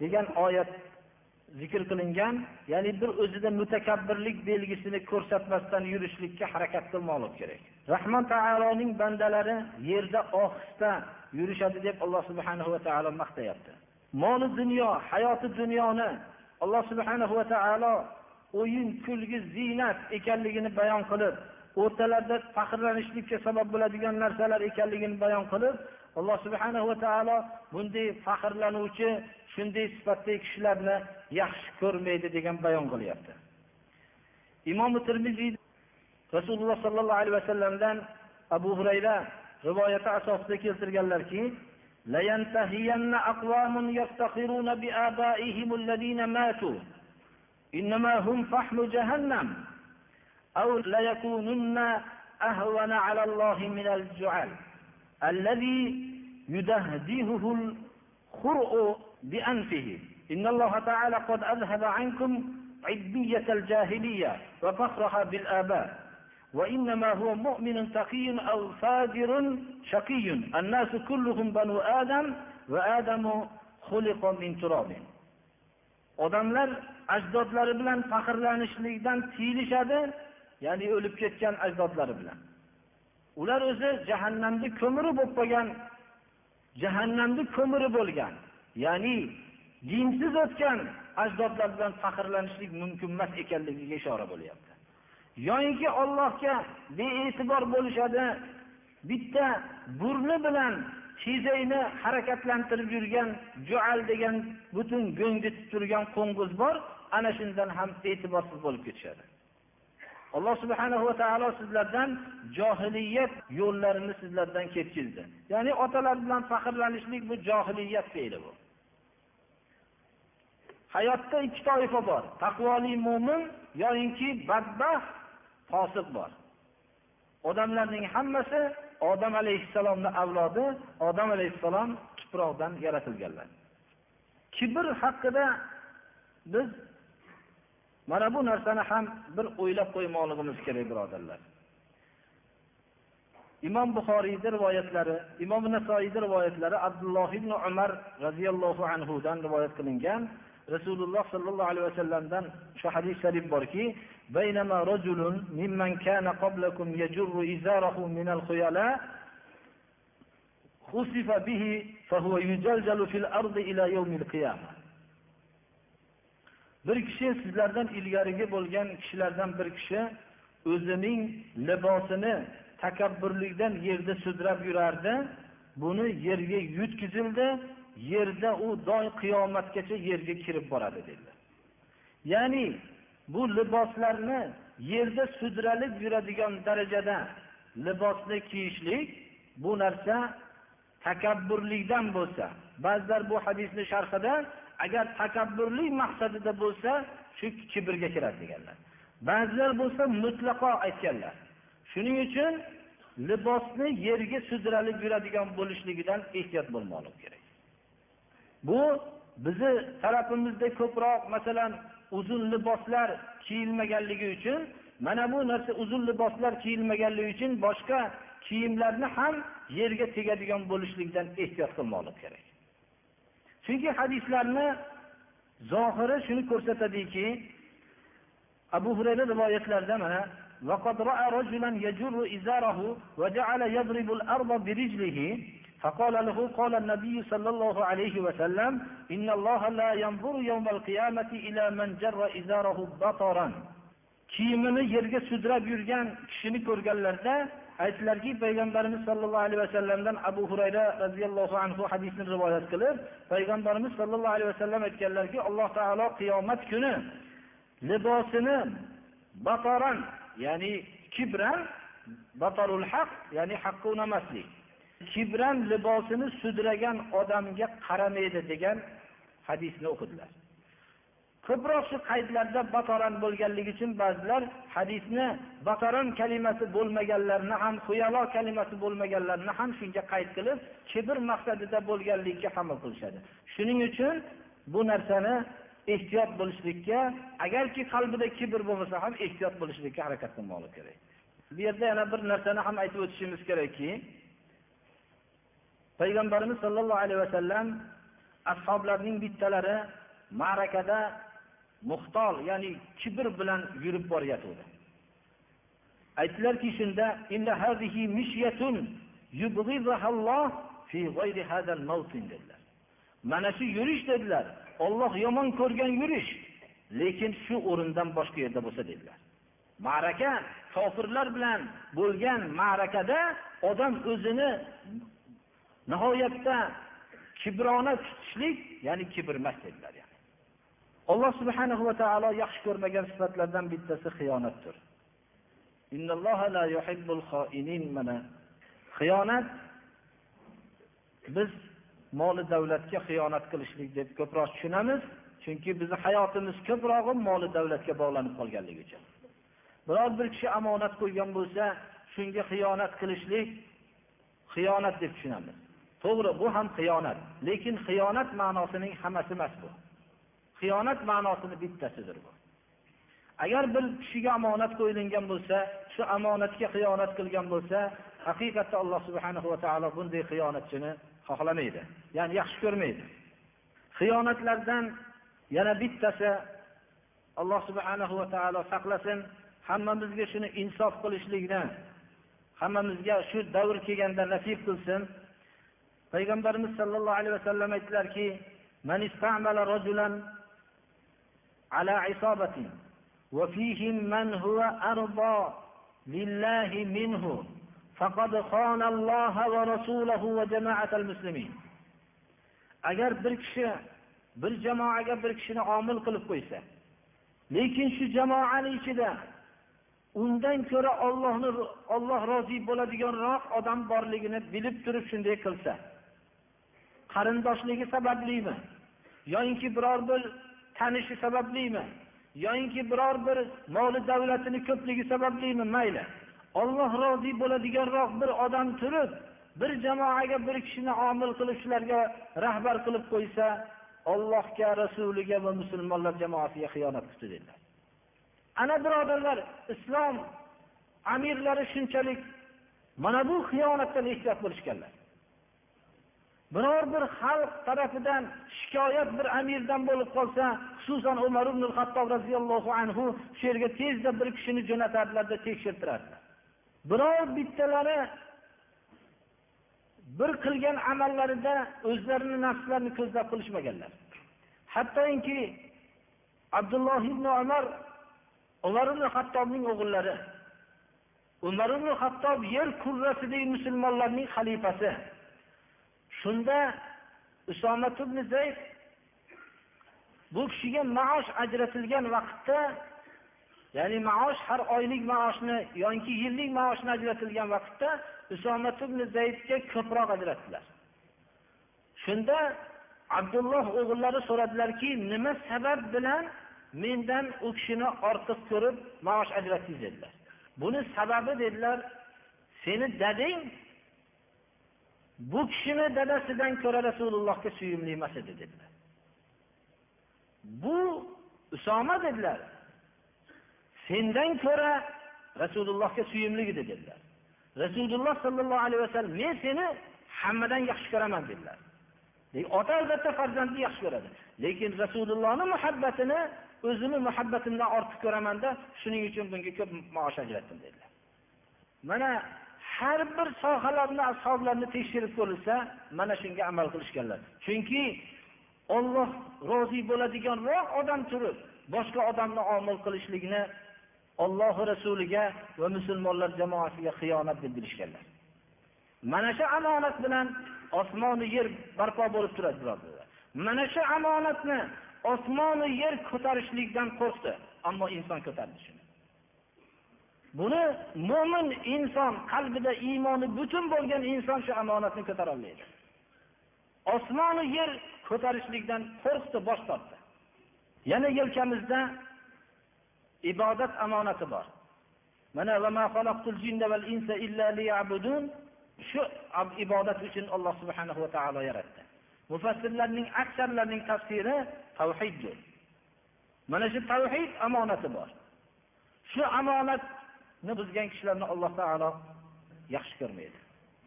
degan oyat zikr qilingan ya'ni bir o'zida mutakabbirlik belgisini ko'rsatmasdan yurishlikka harakat qilmoqlik kerak. Rahmon taoloning bandalari yerda ohista yurishadi deb alloh subhanahu va taolo maqtayapti. Moli dunyo hayoti dunyoni alloh subhanahu va taolo o'yin kulgi ziynat ekanligini bayon qilib o'rtalarida faxrlanishlikka sabab bo'ladigan narsalar ekanligini bayon qilib alloh subhanahu va taolo bunday faxrlanuvchi shunday sifatdagi kishilarni yaxshi ko'rmaydi degan bayon qilyapti imom termiziy rasululloh sollallohu alayhi vasallamdan abu hurayra rivoyati asosida keltirganlarki لينتهين أقوام يفتخرون بآبائهم الذين ماتوا إنما هم فحم جهنم أو ليكونن أهون على الله من الجعل الذي يدهدهه الخرء بأنفه. إن الله تعالى قد أذهب عنكم عبية الجاهلية وفخرها بالآباء. وإنما هو مؤمن تقي أو فاجر شقي. الناس كلهم بنو آدم وآدم خلق من تراب. Odamlar ajdodlari bilan faxrlanishlikdan tiyilishadi ya'ni o'lib ketgan ajdodlari bilan. Ular o'zi jahannamni ko'miri bo'lib qolgan jahannamni ko'miri bo'lgan. Ya'ni dinsiz o'tgan ajdodlar bilan faxrlanishlik mumkin emas ekanligiga ishora bo'lyapti. Yoyinki ollohga bee'tibor bo'lishadi bitta burni bilan tezakni harakatlantirib yurgan jual degan butun go'ngitib turgan qo'ng'iz bor ana shundan ham e'tiborsiz bo'lib ketishadi. Alloh subhanahu va taolo sizlardan johiliyat yo'llarini sizlardan ketkizdi ya'ni otalar bilan faxrlanishlik bu johiliyat fe'li bu. Hayotda ikki toifa bor. Taqvoli mo'min yoyinki badbaxt fosiq bor. Odamlarning hammasi odam alayhissalomni avlodi odam alayhissalom tuproqdan yaratilganlar. Kibr haqida biz mana bu narsani ham bir o'ylab qo'ymoqligimiz kerak birodarlar imom buxoriyni rivoyatlari imom nasoiyni rivoyatlari abdulloh ibn umar roziyallohu anhudan rivoyat qilingan rasululloh sollallohu alayhi vasallamdan shu hadis sharif borki بينما رجل ممن كان قبلكم يجر إزاره من الخيلاء خسف به فهو يجلجل في الأرض إلى يوم القيامة bir kishi sizlardan ilgarigi bo'lgan kishilardan bir kishi o'zining libosini takabburlikdan yerda sudrab yurardi. Buni yerga yutkizildi. Yerda u doy qiyomatgacha yerga kirib boradi dedilar. Ya'ni bu liboslarni yerda sudralib yuradigan darajada libosni kiyishlik bu narsa takabburlikdan bo'lsa ba'zilar bu hadisni sharhida agar takabburlik maqsadida bo'lsa shu kibrga kiradi deganlar. Ba'zilar bo'lsa mutlaqo aytganlar. Shuning uchun libosni yerga sudralib yuradigan bo'lishligidan ehtiyot bo'lmoqlik kerak. Bu bizni tarafimizda ko'proq masalan uzun liboslar kiyilmaganligi uchun mana bu narsa uzun liboslar kiyilmaganligi uchun boshqa kiyimlarni ham yerga tegadigan bo'lishlikdan ehtiyot qilmoqlik kerak. chunki hadislarni zohiri shuni ko'rsatadiki abu hurayra rivoyatlarida mana وقد رأى رجلا يجر إزاره وجعل يضرب الأرض برجله فقال له قال النبي صلى الله عليه وسلم إن الله لا ينظر يوم القيامة إلى من جر إزاره بطرا kiyimini yerga sudrab yurgan kishini ko'rganlarida aytdilarki payg'ambarimiz sollallohu alayhi vasallamdan abu hurayra roziyallohu anhu hadisni rivoyat qilib payg'ambarimiz sollallohu alayhi vasallam aytganlarki alloh taolo qiyomat kuni libosini batoran ya'ni kibran batorul haq ya'ni haqqa unamaslik kibran libosini sudragan odamga qaramaydi degan hadisni o'qidilar. Ko'proq shu qaydlarda batoran bo'lganligi uchun ba'zilar hadisni batoran kalimasi bo'lmaganlarni ham huyalo kalimasi bo'lmaganlarni ham shunga qayd qilib kibr maqsadida bo'lganligiga amal qilishadi. Shuning uchun bu narsani ehtiyot bo'lishlikka agarki qalbida kibr bo'lmasa ham ehtiyot bo'lishlikka harakat qilmoqlik kerak. Bu yerda yana bir narsani ham aytib o'tishimiz kerakki payg'ambarimiz sollallohu alayhi vasallam ashoblarning bittalari ma'rakada muxtol ya'ni kibr bilan yurib borayotgandi aytdilarki shunda dedilar. Mana shu yurish dedilar. Olloh yomon ko'rgan yurish lekin shu o'rindan boshqa yerda bo'lsa dedilar. Ma'raka kofirlar bilan bo'lgan ma'rakada odam o'zini nihoyatda kibrona tutishlik ya'ni kibr emas dedilar. Alloh subhanahu va taolo yaxshi ko'rmagan sifatlardan bittasi xiyonatdir. Mana. Xiyonat biz moli davlatga xiyonat qilishlik deb ko'proq tushunamiz chunki bizni hayotimiz ko'prog'i moli davlatga bog'lanib qolganligi uchun. Biror bir kishi omonat qo'ygan bo'lsa shunga xiyonat qilishlik xiyonat deb tushunamiz. To'g'ri bu ham xiyonat lekin xiyonat ma'nosining hammasi emas bu. Xiyonat ma'nosini bittasidir bu. Agar bir kishiga omonat qo'yilgan bo'lsa shu omonatga xiyonat qilgan bo'lsa haqiqatda alloh subhanahu va taolo bunday xiyonatchini xohlamaydi ya'ni yaxshi ko'rmaydi. Xiyonatlardan yana bittasi alloh subhanahu va taolo saqlasin hammamizga shuni insof qilishlikni hammamizga shu davr kelganda nasib qilsin. Payg'ambarimiz sollallohu alayhi vasallam aytdilarki على عصابة وفيهم من هو أرضى لله منه فقد خان الله ورسوله وجماعة المسلمين agar bir kishi bir jamoaga bir kishini omil qilib qo'ysa lekin shu jamoani ichida undan ko'ra ollohni olloh rozi bo'ladiganroq odam borligini bilib turib shunday qilsa qarindoshligi sabablimi yoyinki biror bir tanishi sabablimi? Yoyinki biror bir moli davlatini ko'pligi sabablimi mayli. Olloh rozi bo'ladiganroq bir odam turib bir jamoaga bir kishini omil qilib shularga rahbar qilib qo'ysa ollohga rasuliga va musulmonlar jamoasiga xiyonat qilibdi dedilar ana birodarlar islom amirlari shunchalik mana bu xiyonatdan ehtiyot bo'lishganlar. Biror bir xalq tarafidan shikoyat bir amirdan bo'lib qolsa xususan umar ibn hattob roziyallohu anhu shu yerga tezda bir kishini jo'natardilarda tekshirtirardilar. Biror bittalari bir qilgan amallarida o'zlarini nafslarini ko'zlab qilishmaganlar. Hattoki abdulloh ibn umar umar ibn hattobning o'g'illari umar ibn hattob yer kurrasidagi musulmonlarning xalifasi shunda usomat ibn zayd bu kishiga maosh ajratilgan vaqtda ya'ni maosh har oylik maoshni yoki yillik maoshni ajratilgan vaqtda usomat ibn zaydga ko'proq ajratdilar. Shunda abdulloh o'g'illari so'radilarki nima sabab bilan mendan u kishini ortiq ko'rib maosh ajratdingiz dedilar. Buni sababi dedilar seni dadang bu kishini dadasidan ko'ra rasulullohga suyumli emas edi dedilar. Bu usoma dedilar. Sendan ko'ra rasulullohga suyumli edi dedilar. Rasululloh sollallohu alayhi vasallam men seni hammadan yaxshi ko'raman dedilar. Ota albatta farzandni yaxshi ko'radi. Lekin rasulullohni muhabbatini o'zini muhabbatimdan ortiq ko'ramanda shuning uchun bunga ko'p maosh ajratdim dedilar. Mana har bir sohalarni ashoblarni tekshirib ko'rilsa mana shunga amal qilishganlar. Chunki olloh rozi bo'ladiganroq odam turib boshqa odamni omil qilishlikni ollohi rasuliga va musulmonlar jamoasiga xiyonat deb bilishganlar mana shu omonat bilan osmonu yer barpo bo'lib turadi birodarlar. Mana shu omonatni osmonu yer ko'tarishlikdan qo'rqdi ammo inson ko'tardi shuni. Buni mo'min inson qalbida iymoni butun bo'lgan inson shu omonatni ko'tarolmaydi. Osmonu yer ko'tarishlikdan qo'rqdi bosh tortdi. Yana yelkamizda ibodat omonati bor. Mana shu ibodat uchun alloh subhanahu va taolo yaratdi. Mufassirlarning aksarlarining tafsiri tavhiddir. Mana shu tavhid omonati bor. Shu ni buzgan kishilarni alloh taolo yaxshi ko'rmaydi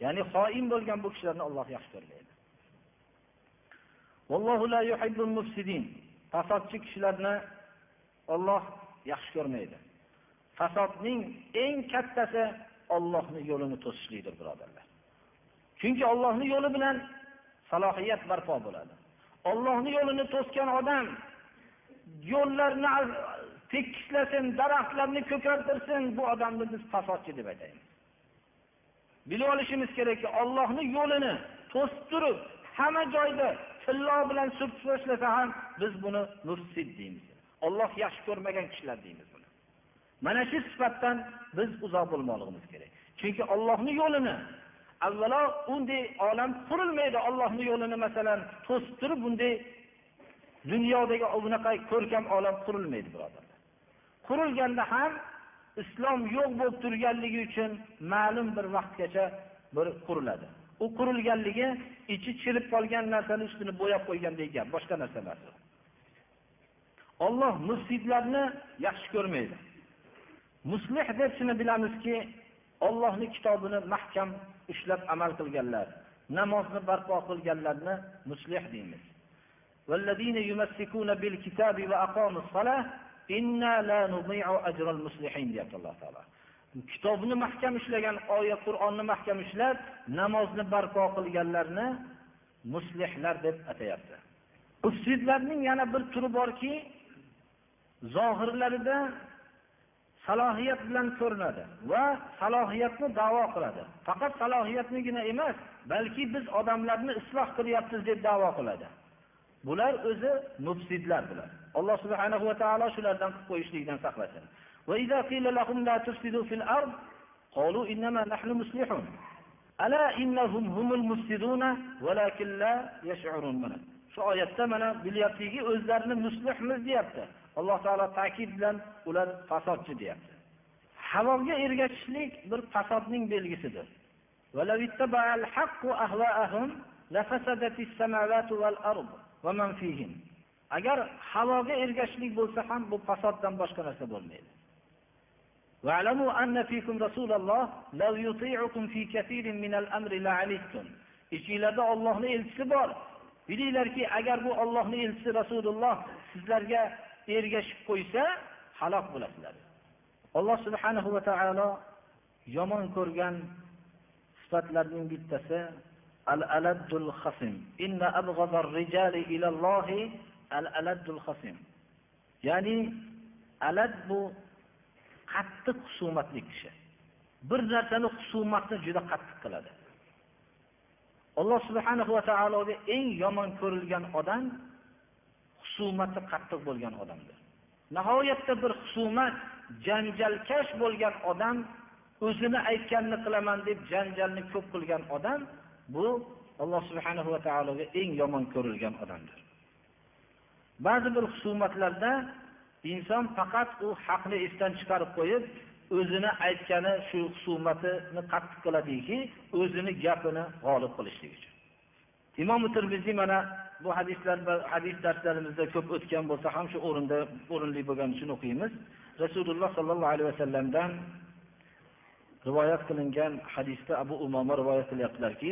ya'ni xoin bo'lgan bu kishilarni olloh yaxshi ko'rmaydi fasodchi kishilarni Alloh yaxshi ko'rmaydi. Fasodning eng kattasi Allohning yo'lini to'sishlikdir, birodarlar. Chunki Allohning yo'li bilan salohiyat barpo bo'ladi. Allohning yo'lini to'sgan odam yo'llarni tekislasin, daraxtlarni ko'kartirsin, bu odamni biz fasodchi deb aytamiz Bilib olishimiz kerakki, Allohning yo'lini to'sib turib, hamma joyda tillo bilan surtib tashlasa ham biz buni mufsid deymiz. Alloh yaxshi ko'rmagan kishilar deymiz buni. Mana shu sifatdan biz uzoq bo'lmoqligimiz kerak. Chunki Allohning yo'lini avvalo unday olam qurilmaydi. Allohning yo'lini masalan to'sib turib bunday dunyodagi unaqa ko'rkam olam qurilmaydi, birodarlar. Qurilganda ham islom yo'q bo'lib turganligi uchun ma'lum bir vaqtgacha bir quriladi. U qurilganligi ichi chirib qolgan narsani ustini bo'yab qo'ygandek gap, boshqa narsa emas. Alloh mufsidlarni yaxshi ko'rmaydi. Muslih deb shuni bilamizki, Allohning kitobini mahkam ushlab amal qilganlar, namozni barpo qilganlarni muslih deymiz. inna deyapti alloh taolo. Kitobni mahkam ushlagan oyat qur'onni mahkam ushlab namozni barpo qilganlarni muslihlar deb atayapti. Ufsidlarning yana bir turi borki zohirlarida salohiyat bilan ko'rinadi va salohiyatni davo qiladi. Faqat salohiyatnigina emas balki biz odamlarni isloh qilyapmiz deb davo qiladi. Bular o'zi mufsidlar bular. Alloh subhanahu va taolo shulardan qilib qo'yishlikdan saqlasin. Va idza qila lahum fil ard qalu innama nahnu muslihun. Ala innahum humul walakin la yash'urun. Mana shu oyatda mana bilyaptiki, o'zlarini muslihmiz deyapti. Alloh taolo ta'kid bilan ular fasodchi deyapti. Havoga ergashishlik bir fasodning belgisidir. وَلَوِ اتَّبَعَ الْحَقُّ أَهْوَاءَهُمْ لَفَسَدَتِ السَّمَاوَاتُ وَالْأَرْضُ وَمَنْ فِيهِنْ Agar havoga ergashishlik bo'lsa ham bu fasoddan boshqa narsa bo'lmaydi. وَاعْلَمُوا أَنَّ فِيكُمْ رَسُولَ اللَّهِ لَوْ يُطِيعُكُمْ فِي كَثِيرٍ مِنَ الْأَمْرِ لَعَنِتُّمْ Ichingizda Allohning elchisi bor. Bilinglarki, agar bu Allohning elchisi Rasululloh sizlarga ergashib qo'ysa, halok bo'lasizlar. Alloh subhanahu va taolo yomon ko'rgan sifatlarning bittasi al-aladdul khasim. Inna abghadar rijali ila Al-aladdul hasim Ya'ni alad bu qattiq husumatli kishi. Bir narsani husumatni juda qattiq qiladi. Alloh subhanahu va taologa eng yomon ko'rilgan odam husumati qattiq bo'lgan odamdir. Nihoyatda bir husumat, janjalkash bo'lgan odam, o'zini aytganini qilaman deb janjalni ko'p qilgan odam bu Alloh subhanahu va taologa eng yomon ko'rilgan odamdir. Ba'zi bir husumatlarda inson faqat u haqni esdan chiqarib qo'yib, o'zini aytgani shu husumatini qattiq qiladiki, o'zini gapini g'olib qilishlik uchun. Imom termiziy mana bu hadislar hadis darslarimizda ko'p o'tgan bo'lsa ham shu o'rinda o'rinli bo'lgani uchun o'qiymiz. Rasululloh sallallohu alayhi vasallamdan rivoyat qilingan hadisda Abu Umoma rivoyat qilyaptilarki,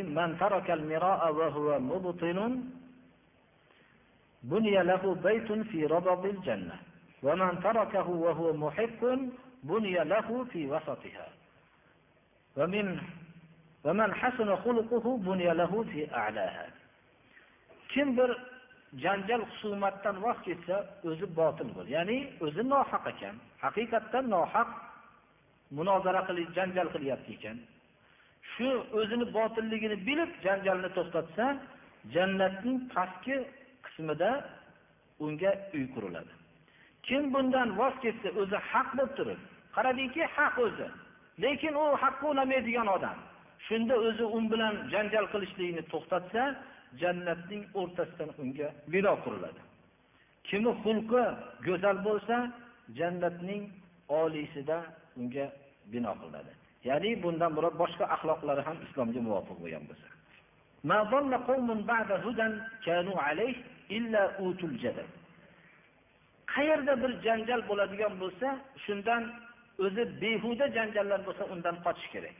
بني له va man tarakahu الجنة huwa تركه وهو محق fi wasatiha." Va min va man hasana خلقه بني له fi a'laha. Kim bir janjal husumatdan voz ketsa, o'zi botil bo'l. Ya'ni o'zi nohaq ekan. Haqiqatdan nohaq munozara qilib janjal qilyapti ekan. Shu o'zini botilligini bilib janjalni to'xtatsa, jannatning pastki qismida unga uy quriladi. Kim bundan voz ketsa, o'zi haq bo'lib turib, qaradingki haq o'zi. Lekin u haqqa unamaydigan odam. Shunda o'zi u bilan janjal qilishlikni to'xtatsa, jannatning o'rtasidan unga bino quriladi. kimni xulqi go'zal bo'lsa, jannatning oliysida unga bino qilinadi. Ya'ni bundan murod boshqa axloqlari ham islomga muvofiq bo'lgan bo'lsa. Illa utul jadal. Qayerda bir janjal bo'ladigan bo'lsa, shundan o'zi behuda janjallar bo'lsa, undan qochish kerak.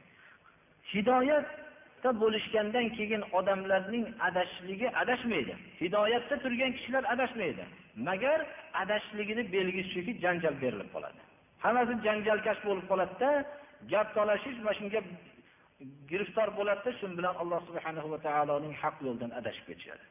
Hidoyatda bo'lishgandan keyin odamlarning adashishligi adashmaydi hidoyatda turgan kishilar adashmaydi magar adashishligini belgisi shuki janjal berilib qoladi hammasi janjalkash bo'lib qoladida gap talashish mana shunga giriftor bo'ladida shu bilan alloh subhanahu va taoloning haq yo'ldan adashib ketishadi